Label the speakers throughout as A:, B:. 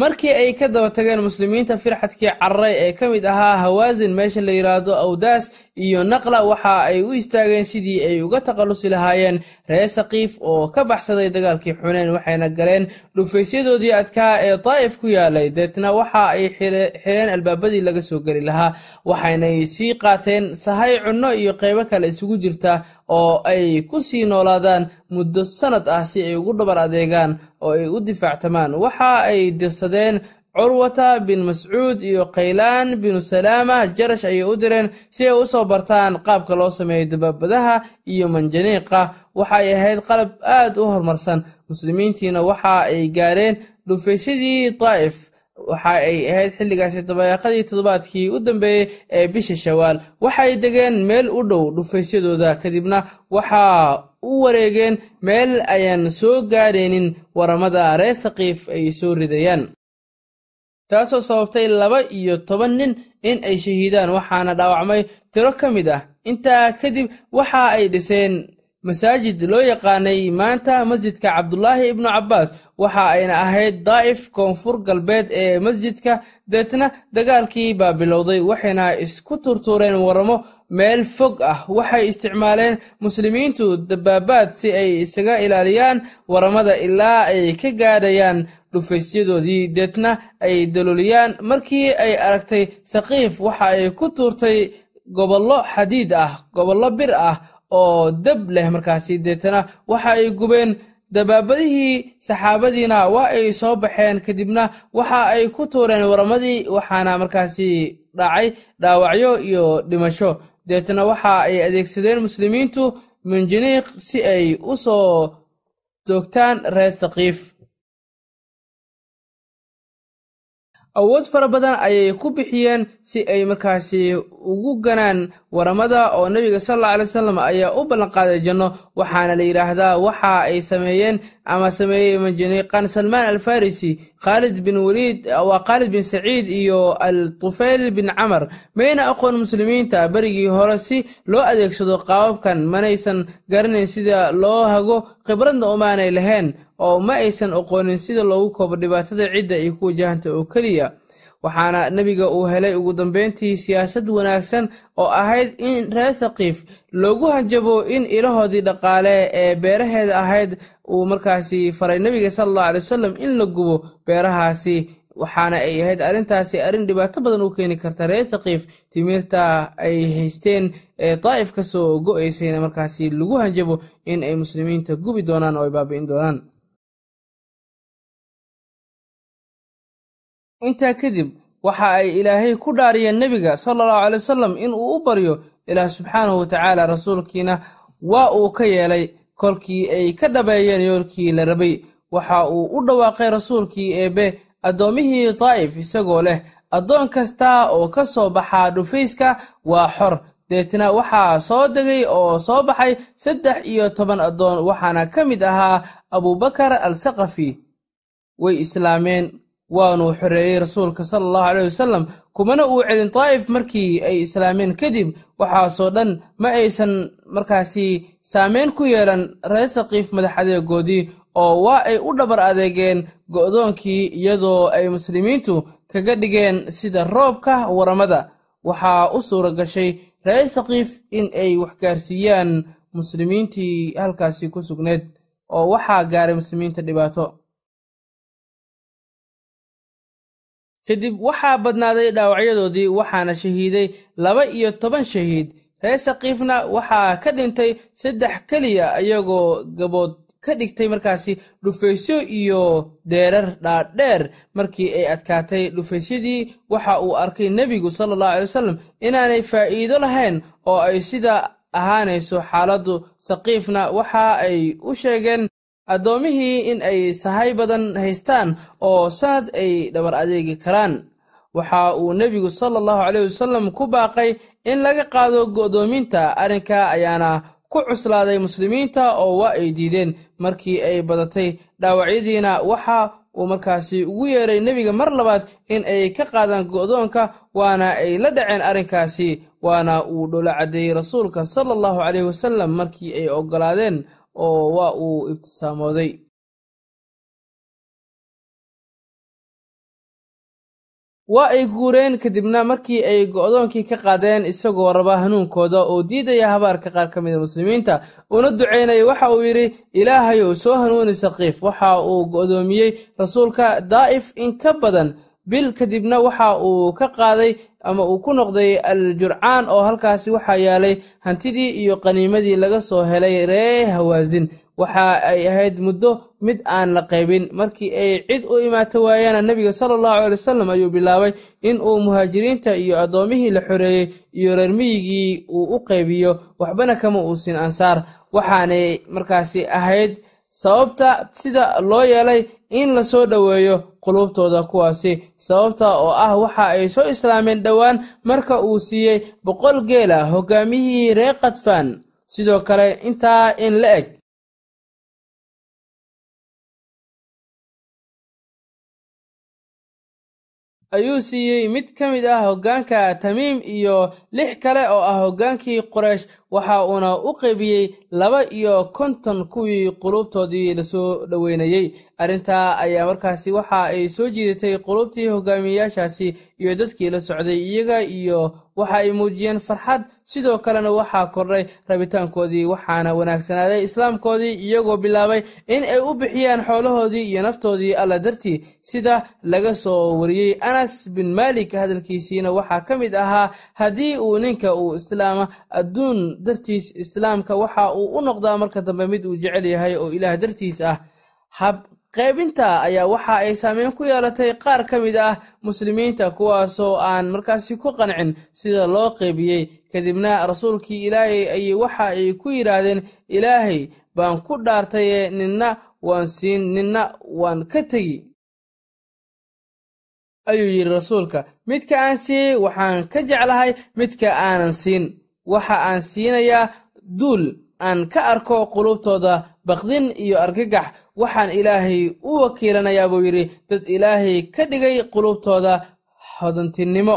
A: markii ay ka daba tageen muslimiinta firxadkii cararay ee ka mid ahaa hawaasin meesha la yidhaahdo awdaas iyo naqla waxa ay u istaageen sidii ay uga takhallusi lahaayeen reer saqiif oo ka baxsaday dagaalkii xuneyn waxayna galeen dhufaysyadoodii adkaa ee daa'if ku yaalay. Deetna waxa ay xireen albaabadii laga soo geli lahaa waxaynay sii qaateen sahay cunno iyo qeybo kale isugu jirta oo ay ku sii noolaadaan muddo sannad ah si ay ugu dhabar adeegaan oo ay u difaactamaan. Waxa ay dirsadeen curwata bin mascuud iyo khaylaan binu salaama jarash ayay u direen si ay u soo bartaan qaabka loo sameeyo dabaabadaha iyo manjaniiqa. Waxa ay ahayd qalab aad u horumarsan. Muslimiintiina waxa ay gaareen dhufaysyadii daa'if waxa ay ahayd xilligaasi dabayaaqadii toddobaadkii u dambeeyey ee bisha shawaal waxay degeen meel u dhow dhufaysyadooda kadibna waxaa u wareegeen meel ayaan soo gaadhaynin waramada reer saqiif ay soo ridayaan. Taasoo sababtay laba iyo toban nin in ay shahiidaan waxaana dhaawacmay tiro ka mid ah. Intaa kadib waxa ay dhiseen masaajid loo yaqaanay maanta masjidka cabdulaahi ibnu cabbaas. Waxa ayna ahayd daa'if koonfur galbeed ee masjidka deetna dagaalkii baa bilowday waxayna isku turtuureen waramo meel fog ah. Waxay isticmaaleen muslimiintu dabaabaad si ay isaga ilaaliyaan waramada ilaa ay ka gaadhayaan dhufaysyadoodii deetna ay daloliyaan markii ay aragtay saqiif. Waxa ay ku tuurtay gobollo xadiid ah gobollo bir ah oo dab leh markaasi. Deetana waxa ay gubeen dabaabadihii saxaabadiina waa ay soo baxeen. Kadibna waxa ay ku tuureen waramadii waxaana markaasi dhacay dhaawacyo iyo dhimasho. Deetana waxa ay adeegsadeen muslimiintu manjaniiq si ay u soo toogtaan reer thaqiif awood fara badan ayay ku bixiyeen si ay markaasi ugu ganaan waramada oo nebiga sal alla alay wasalam ayaa u ballanqaaday janno. Waxaana la yidhaahdaa waxa ay sameeyeen ama sameeyey manjaniiqan salmaan alfarisi khaalid bin waliid waa khaalid bin saciid iyo al tufayl bin camar. Mayna aqoon muslimiinta berigii hore si loo adeegsado qaababkan manaysan garanayn sida loo hago khibradna umaanay lahayn oo ma aysan aqoonin sida loogu koobo dhibaatada cidda ay ku wajahanta oo keliya. Waxaana nebiga uu helay ugu dambeyntii siyaasad wanaagsan oo ahayd in reer thaqiif loogu hanjabo in ilahoodii dhaqaale ee beeraheeda ahayd uu markaasi faray nebiga sala allahu alay wasalam in la gubo beerahaasi. Waxaana ay ahayd arrintaasi arrin dhibaato badan u keeni karta reer thaqiif timirta ay haysteen ee daa'if ka soo go'aysayna markaasi lagu hanjabo in ay muslimiinta gubi doonaan oo ay baabi'in doonaan intaa kadib waxa ay ilaahay ku dhaariyeen nebiga sala allahu calay wasalam in uu u baryo ilaah subxaanahu watacaala rasuulkiina. Waa uu ka yeelay kolkii ay ka dhabeeyeen yoolkii la rabay. Waxa uu u dhawaaqay rasuulkii eebbe addoommihii daa'if isagoo leh. Addoon kasta oo ka soo baxaa dhufayska waa xor. Deetna waxaa soo degay oo soo baxay saddex iyo toban addoon waxaana ka mid ahaa abubakar al saqafi way islaameen waanuu xoreeyey rasuulka sala allahu caleyh wasalam kumana uu celin daa'if markii ay islaameen kadib waxaasoo dhan ma aysan markaasi saameyn ku yeelan reer thaqiif madax adeegoodii oo waa ay u dhabar adeegeen go'doonkii iyadoo ay muslimiintu kaga dhigeen sida roobka waramada. Waxaa u suura gashay reer thaqiif in ay waxgaarsiiyaan muslimiintii halkaasi ku sugneed oo waxaa gaaray muslimiinta dhibaato kadib waxaa badnaaday dhaawacyadoodii waxaana shahiiday laba iyo toban shahiid. Reer saqiifna waxaa ka dhintay saddex keliya iyagoo gabood ka dhigtay markaasi dhufaysyo iyo deerar dhaadheer. Markii ay adkaatay dhufaysyadii waxa uu arkay nebigu sala allahu alay wasalam inaanay faa'iido lahayn oo ay sida ahaanayso xaaladdu. Saqiifna waxa ay u sheegeen addoommihii in ay sahay badan haystaan oo sanad ay dhabar adeegi karaan. Waxa uu nebigu sala allahu caleyh wasalam ku baaqay in laga qaado go'doominta. Arrinka ayaana ku cuslaaday muslimiinta oo waa ay diideen. Markii ay badatay dhaawacyadiina waxa uu markaasi ugu yeeray nebiga mar labaad in ay ka qaadaan go'doonka waana ay la dhaceen arrinkaasi waana uu dhoola caddeeyey rasuulka sala allahu caleyh wasalam markii ay oggolaadeen oo waa uu ibtisaamooday waa ay guureen kadibna markii ay go'doonkii ka qaadeen isagoo raba hanuunkooda oo diidaya habaarka qaar ka mida muslimiinta una ducaynaya waxa uu yidhi ilaahayow soo hanuuni saqiif. Waxa uu go'doomiyey rasuulka daa'if in ka badan bil kadibna waxa uu ka qaaday ama uu ku noqday al jurcaan oo halkaasi waxaa yaalay hantidii iyo qaniimadii laga soo helay ree hawaasin waxa ay ahayd muddo mid aan la qaybin. Markii ay cid u imaato waayaana nebiga sala allahu alay wasalam ayuu bilaabay in uu muhaajiriinta iyo addoomihii la xoreeyey iyo reer miyigii uu u qaybiyo waxbana kama uusin ansaar. Waxaanay markaasi ahayd sababta sida loo yeelay in la soo dhoweeyo quluubtooda kuwaasi. Sababta oo ah waxa ay soo islaameen dhowaan marka uu siiyey boqol geela hoggaamiyihii reer kadfaan sidoo kale intaa in la eg ayuu siiyey mid ka mid ah hoggaanka tamiim iyo lix kale oo ah hoggaankii qoreysh waxa uuna u qaybiyey laba iyo konton kuwii quluubtoodii la soo dhoweynayey arrintaa ayaa markaasi waxa ay soo jiidatay quluubtii hogaamiyeyaashaasi iyo dadkii la socday iyaga iyo waxa ay muujiyeen farxad. Sidoo kalena waxaa kordhay rabitaankoodii waxaana wanaagsanaaday islaamkoodii iyagoo bilaabay in ay u bixiyaan xoolahoodii iyo naftoodii alla dartii. Sida laga soo wariyey anas bin maalik hadalkiisiina waxaa ka mid ahaa haddii uu ninka uu islaama adduun dartiis islaamka waxa uu u noqdaa marka dambe mid uu jecel yahay oo ilaah dartiis ah. Hab qaybinta ayaa waxa ay saameyn ku yeelatay qaar ka mid ah muslimiinta kuwaasoo aan markaasi ku qancin sida loo qaybiyey. Kadibna rasuulkii ilaahay ayay waxa ay ku yidhaahdeen ilaahay baan ku dhaartaye ninna waan siin ninna waan ka tegi. Ayuu yidhi rasuulka midka aan siiyey waxaan ka jeclahay midka aanan siin. Waxa aan siinayaa duul aan ka arko quluubtooda baqdin iyo argagax waxaan ilaahay u wakiilanayaa buu yidhi dad ilaahay ka dhigay quluubtooda hodantinimo.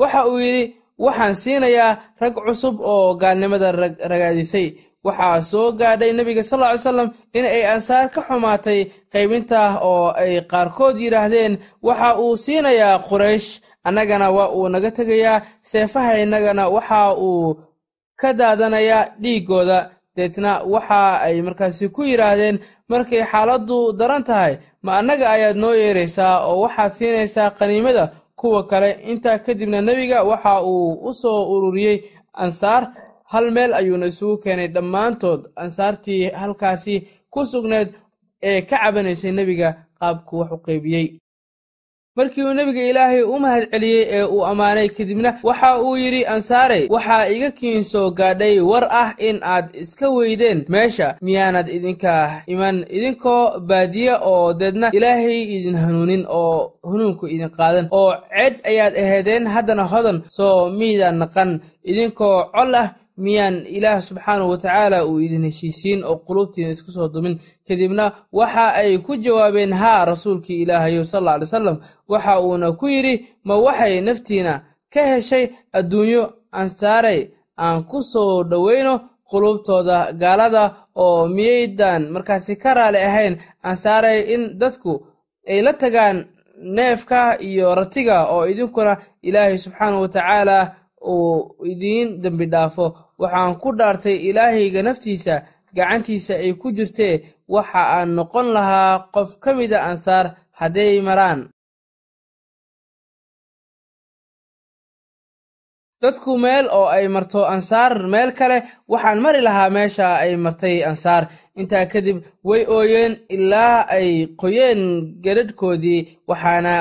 A: Waxa uu yidhi waxaan siinayaa rag cusub oo gaalnimada ragaadisay. Waxaa soo gaadhay nebiga sal ly salam in ay ansaar ka xumaatay qaybinta oo ay qaarkood yidhaahdeen. Waxa uu siinayaa quraysh annagana waa uu naga tegayaa seefahaynagana waxa uu ka daadanayaa dhiiggooda. Deetna waxa ay markaasi ku yidhaahdeen markay xaaladdu daran tahay ma annaga ayaad noo yeeraysaa oo waxaad siinaysaa qaniimada kuwa kale. Intaa kadibna nebiga waxa uu u soo ururiyey ansaar hal meel ayuuna isugu keenay dhammaantood. Ansaartii halkaasi ku sugneed ee ka cabanaysay nebiga qaabku wax u qaybiyey markii uu nebiga ilaahay u mahad celiyey ee uu ammaanay kadibna waxa uu yidhi ansaarey waxaa iga kiin soo gaadhay war ah in aad iska weydeen. Meesha miyaanad idinka iman idinkoo baadiye oo deedna ilaahay idin hanuunin oo hanuunku idin qaadan. Oo cedh ayaad aheedeen haddana hodan soo miidaan naqan. Idinkoo col ah miyaan ilaah subxaanahu watacaala uu idin heshiisiin oo quluubtiina isku soo dumin. Kadibna waxa ay ku jawaabeen haa rasuulkii ilaahayo sal alla alay salam waxa uuna ku yidhi ma waxay naftiina ka heshay adduunyo ansaarey aan ku soo dhoweyno quluubtooda gaalada oo miyaydaan markaasi ka raali ahayn ansaarey in dadku ay la tagaan neefka iyo ratiga oo idinkuna ilaahay subxaanahu watacaala uu idiin dembi dhaafo waxaan ku dhaartay ilaahayga naftiisa gacantiisa ay ku jirtee waxa aan noqon lahaa qof ka mida ansaar hadday maraan. Dadku meel oo ay marto ansaar meel kale waxaan mari lahaa meesha ay martay ansaar. Intaa kadib way ooyeen ilaa ay qoyeen gadhadhkoodii waxaana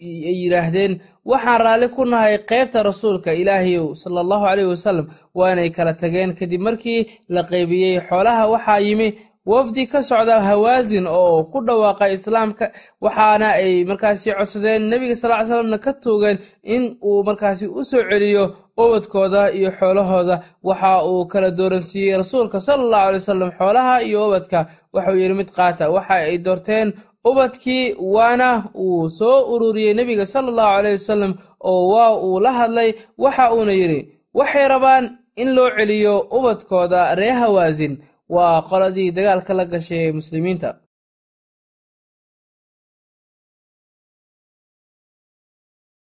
A: ay yidhaahdeen waxaan raalli ku nahay qaybta rasuulka ilaahayow sala allahu caleyhi wasalam waanay kala tageen kadib markii la qaybiyey xoolaha waxaa yimi wafdi ka socda hawaasin oo ku dhawaaqa islaamka. Waxaana ay markaasi codsadeen nebiga sal ly slamna ka tuugeen in uu markaasi u soo celiyo ubadkooda iyo xoolahooda. Waxa uu kala dooransiiyey rasuulka sala allahu alay wasalam xoolaha iyo ubadka. Waxauu yidhi mid qaata. Waxa ay doorteen ubadkii waana uu soo ururiyey nebiga sala allahu caleyh wasalam oo waa uu la hadlay. Waxa uuna yidhi waxay rabaan in loo celiyo ubadkooda ree hawaasin waa qoladii dagaalka la gashay muslimiinta.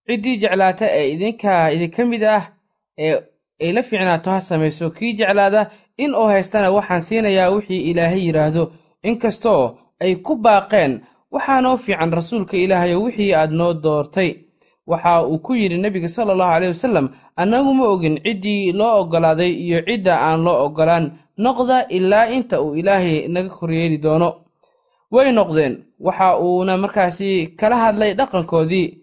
A: Ciddii jeclaata ee idinka idinka mid ah ee ay la fiicnaato ha samayso kii jeclaada in uu haystana waxaan siinayaa wixii ilaahay yidhaahdo inkastoo ay ku baaqeen waxaa noo fiican rasuulka ilaahayo wixii aad noo doortay. Waxa uu ku yidhi nebiga sala allahu wasalam annagu ma ogin ciddii loo oggolaaday iyo cidda aan loo oggolaan noqda ilaa inta uu ilaahay naga koryeeli doono. Way noqdeen. Waxa uuna markaasi kala hadlay dhaqankoodii.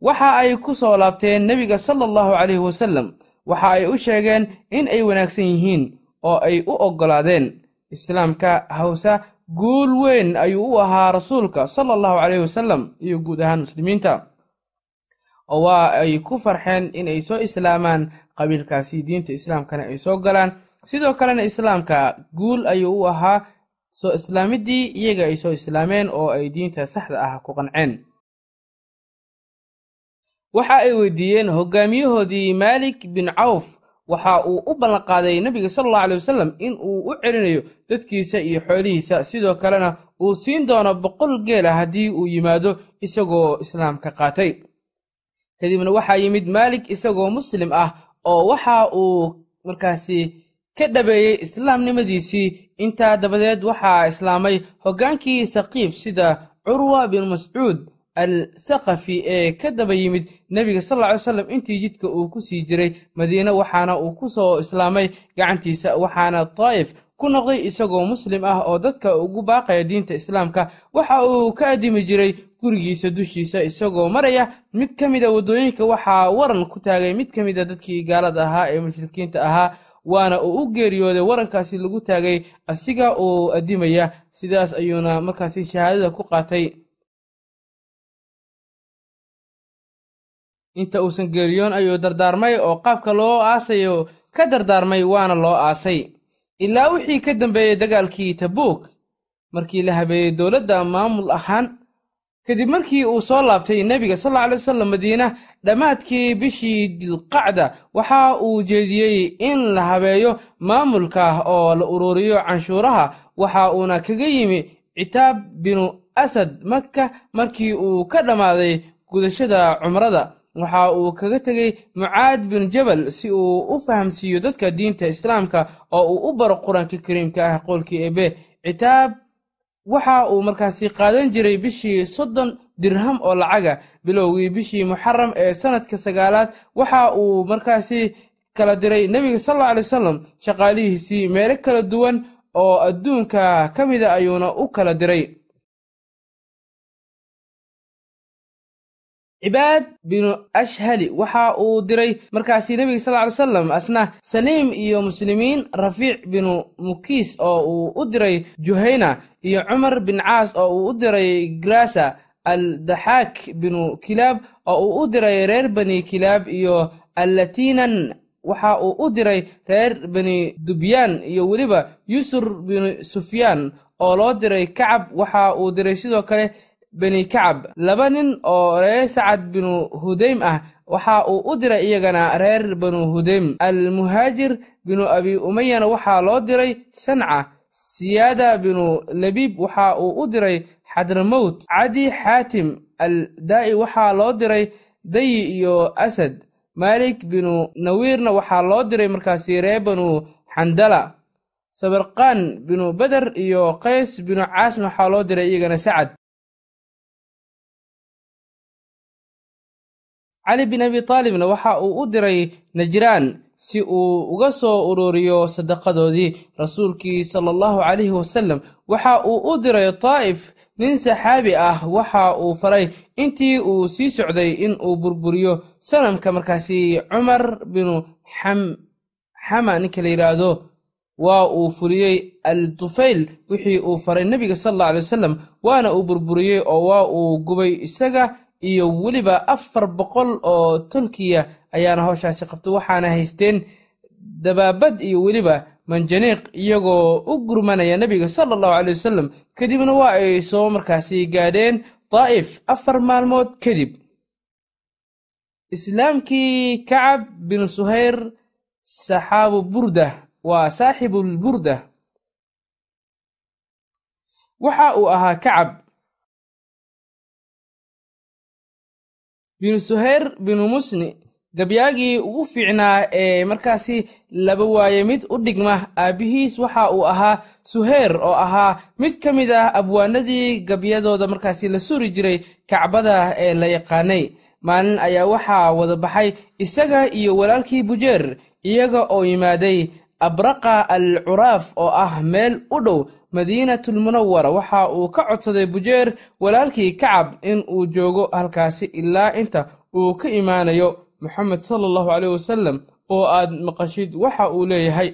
A: Waxa ay ku soo laabteen nebiga sala allahu calayhi wasallam waxa ay u sheegeen in ay wanaagsan yihiin oo ay u oggolaadeen islaamka hawsa guul weyn ayuu u ahaa rasuulka sala allahu caleyhi wasalam iyo guud ahaan muslimiinta oo waa ay ku farxeen in ay soo islaamaan qabiilkaasi diinta islaamkana ay soo galaan. Sidoo kalena islaamka guul ayuu u ahaa soo islaamiddii iyaga ay soo islaameen oo ay diinta saxda ah ku qanceen waxa ay weydiiyeen hogaamiyahoodii maalik bin cawf. Waxa uu u ballanqaaday nebiga sala allahu aley wasalam in uu u celinayo dadkiisa iyo xoolihiisa. Sidoo kalena uu siin doono boqol geela haddii uu yimaado isagoo islaamka qaatay. Kadibna waxaa yimid maalik isagoo muslim ah oo waxa uu markaasi ka dhabeeyey islaamnimadiisii. Intaa dabadeed waxaa islaamay hoggaankii saqiif sida curwa bin mascuud al saqafi ee ka daba yimid nebiga sal lla ly slam intii jidka uu ku sii jiray madiine waxaana uu ku soo islaamay gacantiisa waxaana daa'if ku noqday isagoo muslim ah oo dadka ugu baaqaya diinta islaamka. Waxa uu ka addimi jiray gurigiisa dushiisa isagoo maraya mid ka mida waddooyinka waxaa waran ku taagay mid ka mida dadkii gaalada ahaa ee mushrikiinta ahaa waana uu u geeriyooday warankaasi lagu taagay asiga uu addimaya. Sidaas ayuuna markaasi shahaadada ku qaatay inta uusan geeriyoon ayuu dardaarmay oo qaabka loo aasayo ka dardaarmay waana loo aasay. Ilaa wixii ka dambeeyey dagaalkii tabuuk markii la habeeyey dowladda maamul ahaan kadib markii uu soo laabtay nebiga sal alay wasalam madiina dhammaadkii bishii dilqacda waxa uu jeediyey in la habeeyo maamulka oo la ururiyo canshuuraha waxa uuna kaga yimi citaab binu asad maka markii uu ka dhammaaday gudashada cumrada waxa uu kaga tegey mucaad bin jabal si uu u fahamsiiyo dadka diinta islaamka oo uu u baro qur'aanka kariimka ah qowlkii ebe citaab waxa uu markaasi qaadan jiray bishii soddon dirham oo lacaga bilowgii bishii muxaram ee sannadka sagaalaad. Waxa uu markaasi kala diray nebiga sal alla alay wasalam shaqaalihiisii meelo kala duwan oo adduunka ka mida ayuuna u kala diray cibaad binu ashhali waxa uu diray markaasi nebiga sal ly salam asna saliim iyo muslimiin rafiic binu mukiis oo uu u diray juhayna iyo cumar bin caas oo uu u diray grasa al daxaak binu kilaab oo uu u diray reer bani kilaab iyo allatinan waxa uu u diray reer bani dubyaan iyo weliba yusur binu sufyaan oo loo diray kacab waxa uu diray sidoo kale bani kacab. Laba nin oo reer sacad binu hudaym ah waxa uu u diray iyagana reer banu hudaym. Almuhaajir binu abi umayana waxaa loo diray sanca. Siyaada binu labiib waxa uu u diray xadramowt cadi xaatim al daa'i waxaa loo diray dayi iyo asad. Maalik binu nawiirna waxaa loo diray markaasi reer banu xandala. Sabirqaan binu beder iyo qays binu caasna waxaa loo diray iyagana sacad cali bin abi taalibna waxa uu u diray najraan si uu uga soo ururiyo sadaqadoodii. Rasuulkii sala allahu calayhi wasalam waxa uu u diray taa'if nin saxaabi ah waxa uu faray intii uu sii socday in uu burburiyo sanamka. Markaasi cumar binu xama ninka la yidhaahdo waa uu fuliyey al tufayl wixii uu faray nebiga sal alla alay wasalam waana uu burburiyey oo waa uu gubay isaga iyo weliba afar boqol oo tolkiya ayaana howshaasi qabtay waxaana haysteen dabaabad iyo weliba manjaniiq iyagoo u gurmanaya nebiga sala allahu caley wasalam kadibna waa ay soo markaasi gaadheen daa'if afar maalmood kadib. Islaamkii kacab bin suhayr saxaabu burda waa saaxibulburda waxa uu ahaa kacab binu suhayr binu musni gabyaagii ugu fiicnaa ee markaasi laba waaye mid u dhigma aabbihiis waxa uu ahaa suheyr oo ahaa mid ka mid ah abwaanadii gabyadooda markaasi la suri jiray kacbada ee la yaqaanay. Maalin ayaa waxaa wada baxay isaga iyo walaalkii bujeer iyaga oo yimaaday abraqa al curaaf oo ah meel u dhow madiinatulmunawara waxa uu ka codsaday bujeer walaalkii kacab in uu joogo halkaasi ilaa inta uu ka imaanayo moxamed sala allahu caleyh wasalam oo aad maqashid waxa uu leeyahay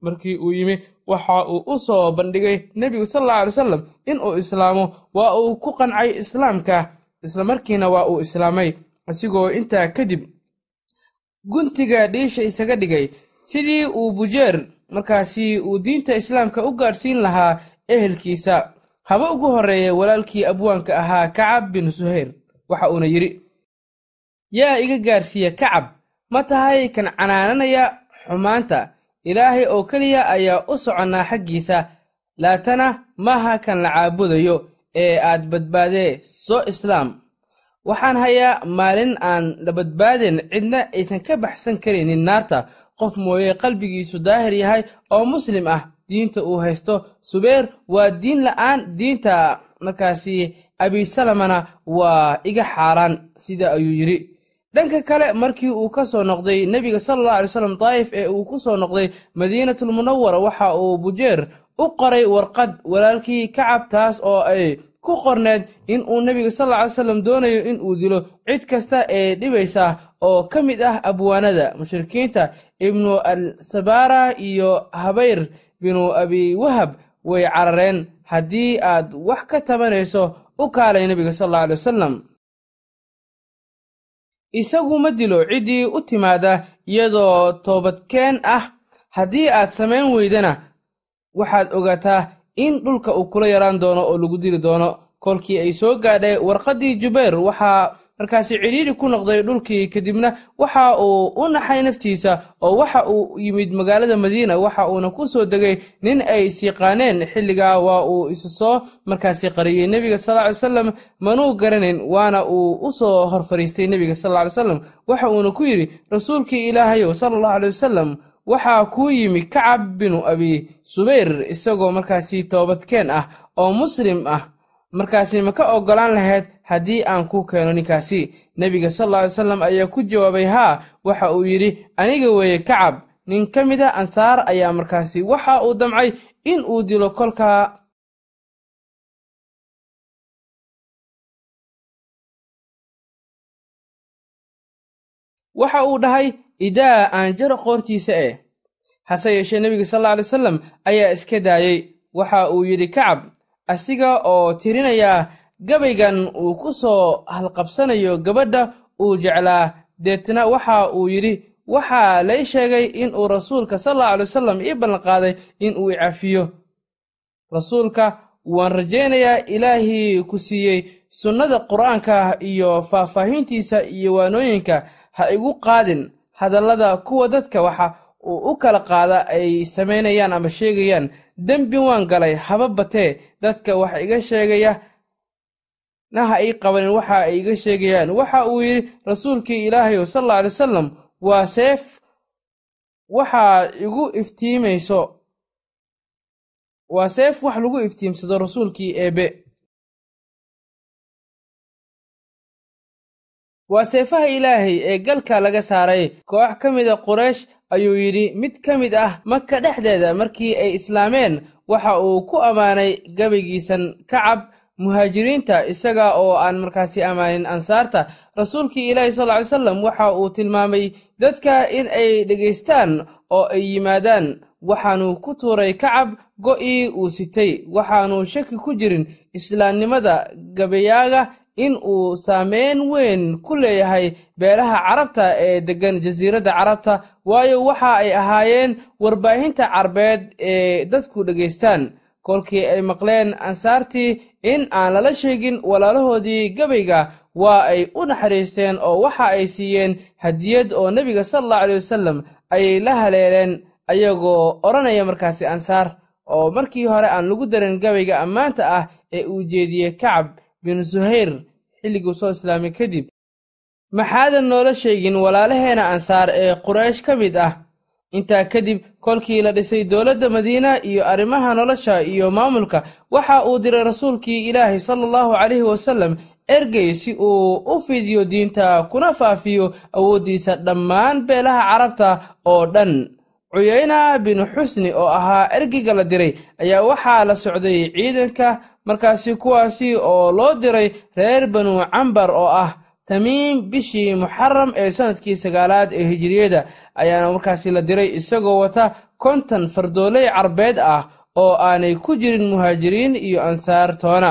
A: markii uu yimi waxa uu u soo bandhigay nebigu sal allahu alay wasalam in uu islaamo waa uu ku qancay islaamka islamarkiina waa uu islaamay isigoo intaa kadib guntiga dhiisha isaga dhigay sidii uu bujeer markaasi uu diinta islaamka u gaadhsiin lahaa ehelkiisa haba ugu horreeya walaalkii abwaanka ahaa kacab bin suhayr waxa uuna yidhi yaa iga gaarsiiya kacab ma tahay kan canaananaya xumaanta? Ilaahay oo keliya ayaa u soconnaa xaggiisa. Laatana maaha kan la caabudayo ee aad badbaadee soo islaam. Waxaan hayaa maalin aan la badbaadin cidna aysan ka baxsan karaynin naarta qof mooye qalbigiisu daahir yahay oo muslim ah diinta uu haysto. Subeer waa diin la'aan diinta markaasi abisalamana waa iga xaaraan sida ayuu yidhi. Dhanka kale markii uu ka soo noqday nebiga sala allahu alay slam daa'if ee uu ku soo noqday madiinatulmunawara waxa uu bujeer u qoray warqad walaalkii kacab taas oo ay ku qorneed in uu nebiga sal alla ly slam doonayo in uu dilo cid kasta ee dhibaysa oo ka mid ah abwaanada mushrikiinta ibnu al sabara iyo habayr binu abi wahab way carareen haddii aad wax ka tabanayso u kaalay nebiga sal alla alay wasalam isagu ma dilo ciddii u timaada iyadoo toobadkeen ah. Haddii aad samayn weydana waxaad ogaataa in dhulka uu kula yaraan doono oo lagu dili doono. Kolkii ay soo gaadhay warqaddii jubayr waxaa markaasi cidhiidhi ku noqday dhulkii kadibna waxa uu u naxay naftiisa oo waxa uu yimid magaalada madiina waxa uuna ku soo degay nin ay siiqaaneen. Xilligaa waa uu isu soo markaasi qariyey nebiga sal ly salam manuu garanayn waana uu u soo hor fariistay nebiga sal ly salam waxa uuna ku yidhi rasuulkii ilaahayow sala allahu aley wasalam waxaa kuu yimi kacab binu abi subayr isagoo markaasi toobadkeen ah oo muslim ah. Markaasi ma ka oggolaan lahayd haddii aan kuu keeno ninkaasi. Nebiga sal alay salam ayaa ku jawaabay haa waxa uu yidhi aniga weeye kacab nin ka mid a ansaar ayaa markaasi waxa uu damcay in uu dilo kolkaa waxa uu dhahay idaa aan jaro qoortiisa eh hase yeeshee nebiga sal alla alay ayaa iska daayey waxa uu yidhi kacab asiga oo tirinaya gabaygan uu ku soo halqabsanayo gabadha uu jeclaa. Deetna waxa uu yidhi waxaa lay sheegay in uu rasuulka sal alla alay wasalam ii ballanqaaday in uu icafiyo rasuulka waan rajaynayaa ilaahii ku siiyey sunnada qur'aanka iyo faahfaahintiisa iyo waanooyinka ha igu qaadin hadallada kuwa dadka waxa uu u kala qaada ay samaynayaan ama sheegayaan. Dembi waan galay haba batee dadka wax iga sheegaya na ha ii qabanin waxa ay iga sheegayaan. Waxa uu yidhi rasuulkii ilaahayow sal alla alay wasalam waa seef waxaa igu iftiimayso waa seef wax lagu iftiimsado rasuulkii eebe waa seefaha ilaahay ee galka laga saaray. Koox ka mida quraysh ayuu yidhi mid ka mid ah maka dhexdeeda markii ay islaameen waxa uu ku ammaanay gabaygiisan kacab muhaajiriinta isaga oo aan markaasi ammaanin ansaarta. Rasuulkii ilaahi sal ly salam waxa uu tilmaamay dadka in ay dhegaystaan oo ay yimaadaan waxaanuu ku tuuray kacab go'ii uu sitay. Waxaanuu shaki ku jirin islaamnimada gabayaaga in uu saameyn weyn ku leeyahay beelaha carabta ee deggan jasiiradda carabta waayo waxa ay ahaayeen warbaahinta carbeed ee dadku dhegaystaan. Kolkii ay maqleen ansaartii in aan lala sheegin walaalahoodii gabayga waa ay u naxariisteen oo waxa ay siiyeen hadiyad oo nebiga sal allahu aley wasalam ayay la haleeleen ayagoo odhanaya markaasi ansaar oo markii hore aan lagu darin gabayga ammaanta ah ee uu jeediyey kacab binu suhayr xilliguu soo islaamay kadib. Maxaadan noola sheegin walaalaheena ansaar ee quraysh ka mid ah. Intaa kadib kolkii la dhisay dowladda madiina iyo arrimaha nolosha iyo maamulka waxa uu diray rasuulkii ilaahay sala allahu calayhi wasallam ergey si uu u fidiyo diinta kuna faafiyo awooddiisa dhammaan beelaha carabta oo dhan. Cuyayna binu xusni oo ahaa ergeyga la diray ayaa waxaa la socday ciidanka markaasi kuwaasi oo loo diray reer banu cambar oo ah tamiim bishii muxaram ee sannadkii sagaalaad ee hijiriyada ayaana markaasi la diray isagoo wata konton fardooley carbeed ah oo aanay ku jirin muhaajiriin iyo ansaar toona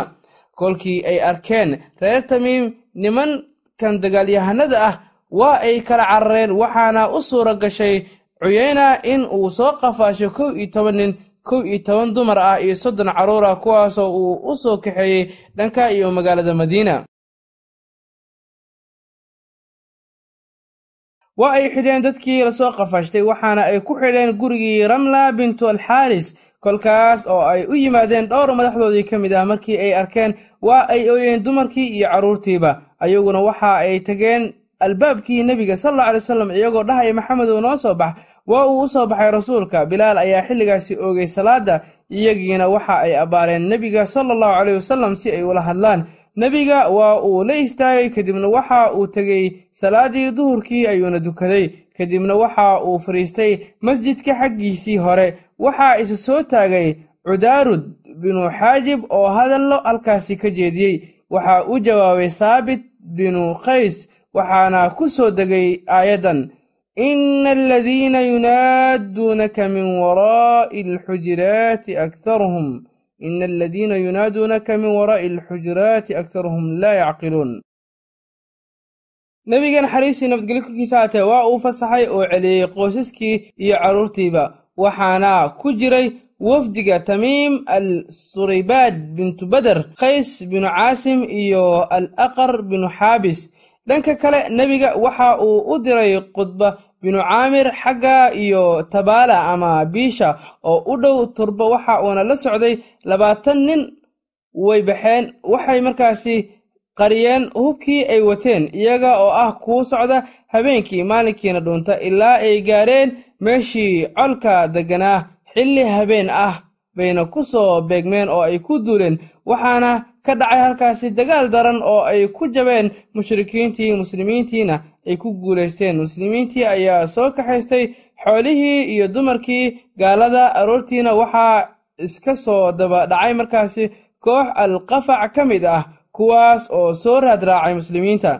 A: kolkii ay arkeen reer tamiim nimankan dagaalyahanada ah waa ay kala carareen waxaana u suura gashay cuyayna in uu soo qafaasho kow iyo toban nin kow iyo toban dumar ah iyo soddon carruur ah kuwaasoo uu u soo kaxeeyey dhanka iyo magaalada madiina. Waa ay xidheen dadkii la soo qafaashtay waxaana ay ku xidheen gurigii ramla bintu alxaaris kolkaas oo ay u yimaadeen dhowr madaxdoodii ka mid ah. Markii ay arkeen waa ay ooyeen dumarkii iyo carruurtiiba ayaguna waxa ay tageen albaabkii nebiga sal alla alay wasalam iyagoo dhahaya maxamedow noo soo bax waa uu u soo baxay rasuulka. Bilaal ayaa xilligaasi oogay salaadda iyagiina waxa ay abbaareen nebiga sala allahu caleyh wasalam si ay ula hadlaan. Nebiga waa uu la istaagay kadibna waxa uu tegey salaaddii duhurkii ayuuna dukaday. Kadibna waxa uu fadhiistay masjidka xaggiisii hore. Waxaa isa soo taagay cudaarud binu xaajib oo hadallo halkaasi ka jeediyey. Waxaa u jawaabay saabit binu qays waxaana ku soo degay aayaddan ina aladiina yunaaduunaka min waraa'i alxujuraati akharuhum ina aladiina yunaaduunaka min waraa'i alxujuraati akharuhum laa yacqiluun nebiga naxariistii nabadgelyo korkiisa haatee waa uu fasaxay oo celiyey qoysaskii iyo carruurtiiba waxaana ku jiray wafdiga tamiim al suraybaad bintu beder qays binu caasim iyo al aqar binu xaabis dhanka kale nebiga waxa uu u diray khudba binu caamir xagga iyo tabaala ama biisha oo u dhow turba waxa uuna la socday labaatan nin way baxeen. Waxay markaasi qariyeen hubkii ay wateen iyaga oo ah kuu socda habeenkii maalinkiina dhuunta ilaa ay gaadheen meeshii colka degganaa xilli habeen ah bayna ku soo beegmeen oo ay ku duuleen waxaana ka dhacay halkaasi dagaal daran oo ay ku jabeen mushrikiintii muslimiintiina ay ku guulaysteen muslimiintii ayaa soo kaxaystay xoolihii iyo dumarkii gaalada. Aroortiina waxaa iska soo daba dhacay markaasi koox alqafac ka mid ah kuwaas oo soo raadraacay muslimiinta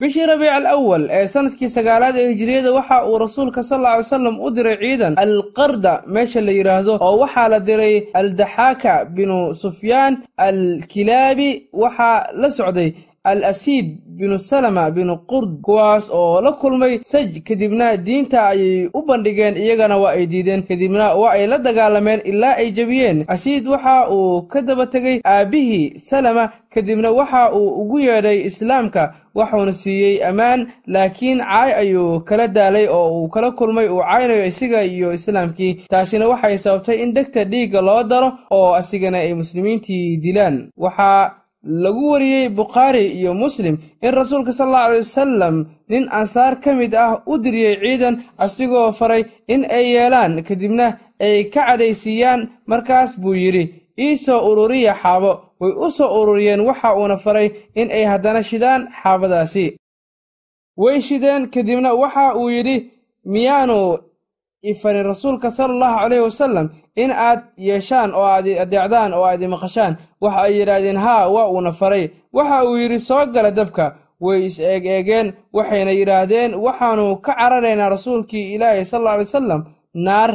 A: bishii rabiic al awal ee sannadkii sagaalaad ee hijiriyada waxa uu rasuulka sal alla alay wasalam u diray ciidan alqarda meesha la yidhaahdo oo waxaa la diray aldaxaaka binu sufyaan alkilaabi waxaa la socday al asiid binu salama binu qurd kuwaas oo la kulmay saj kadibna diinta ayay u bandhigeen iyagana waa ay diideen kadibna waa ay la dagaalameen ilaa ay jebiyeen asiid waxa uu ka daba tegey aabbihii salama kadibna waxa uu ugu yeedhay islaamka waxuuna siiyey ammaan laakiin caay ayuu kala daalay oo uu kala kulmay uu caynayo isiga iyo islaamkii. Taasina waxay sababtay in dhegta dhiigga loo daro oo asigana ay muslimiintii dilaan. Waxaa lagu wariyey bukhaari iyo muslim in rasuulka sal alla alay wasalam nin ansaar ka mid ah u diriyey ciidan asigoo faray in ay yeelaan kadibna ay ka cadhaysiiyaan markaas buu yidhi ii soo ururiya xaabo. Way u soo ururiyeen waxa uuna faray in ay haddana shidaan xaabadaasi. Way shideen kadibna waxa uu yidhi miyaanu ifarin rasuulka sala allahu calayhi wasalam in aad yeeshaan oo aad adeecdaan oo aad imaqashaan waxa ay yidhaahdeen haa waa uuna faray. Waxa uu yidhi soo gala dabka. Way is eeg eegeen waxayna yidhaahdeen waxaannu ka cararaynaa rasuulkii ilaahi sal alla alay wasalam naar.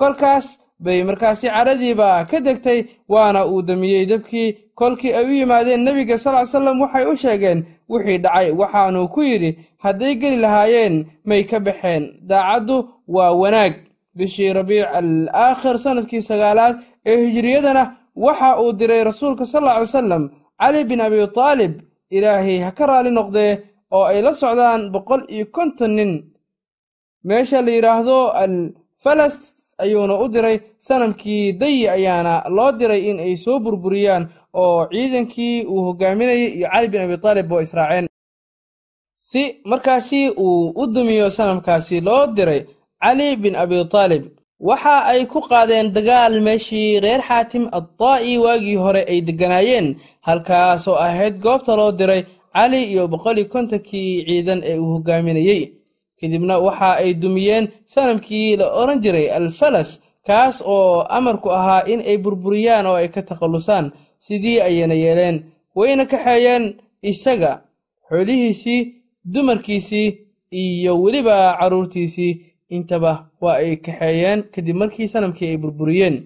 A: Kolkaas bay markaasi cadhadiiba ka degtay waana uu damiyey dabkii kolkii ay u yimaadeen nebiga sal ly salam waxay u sheegeen wixii dhacay waxaanuu ku yidhi hadday geli lahaayeen may ka baxeen. Daacaddu waa wanaag. Bishii rabiic al aakhir sannadkii sagaalaad ee hijiriyadana waxa uu diray rasuulka sal alay wasalam cali bin abi taalib ilaahay ha ka raali noqdee oo ay la socdaan boqol iyo konton nin. Meesha la yidhaahdo al falas ayuuna u diray sanamkii dayi ayaana loo diray in ay soo burburiyaan oo ciidankii uu hogaaminayay iyo cali bin abi taalib oo israaceen. Si markaasi uu u dumiyo sanamkaasi loo diray cali bin abitaalib waxa ay ku qaadeen dagaal meeshii reer xaatim addaa'i waagii hore ay degganaayeen halkaasoo ahayd goobta loo diray cali iyo boqol iyo kontonkii ciidan ee uu hogaaminayey kadibna waxa ay dumiyeen sanamkii la odhan jiray alfalas kaas oo amarku ahaa in ay burburiyaan oo ay ka takhallusaan. Sidii ayayna yeeleen wayna kaxeeyeen isaga xoolihiisii dumarkiisii iyo weliba carruurtiisii intaba waa ay kaxeeyeen kadib markii sanamkii ay burburiyeen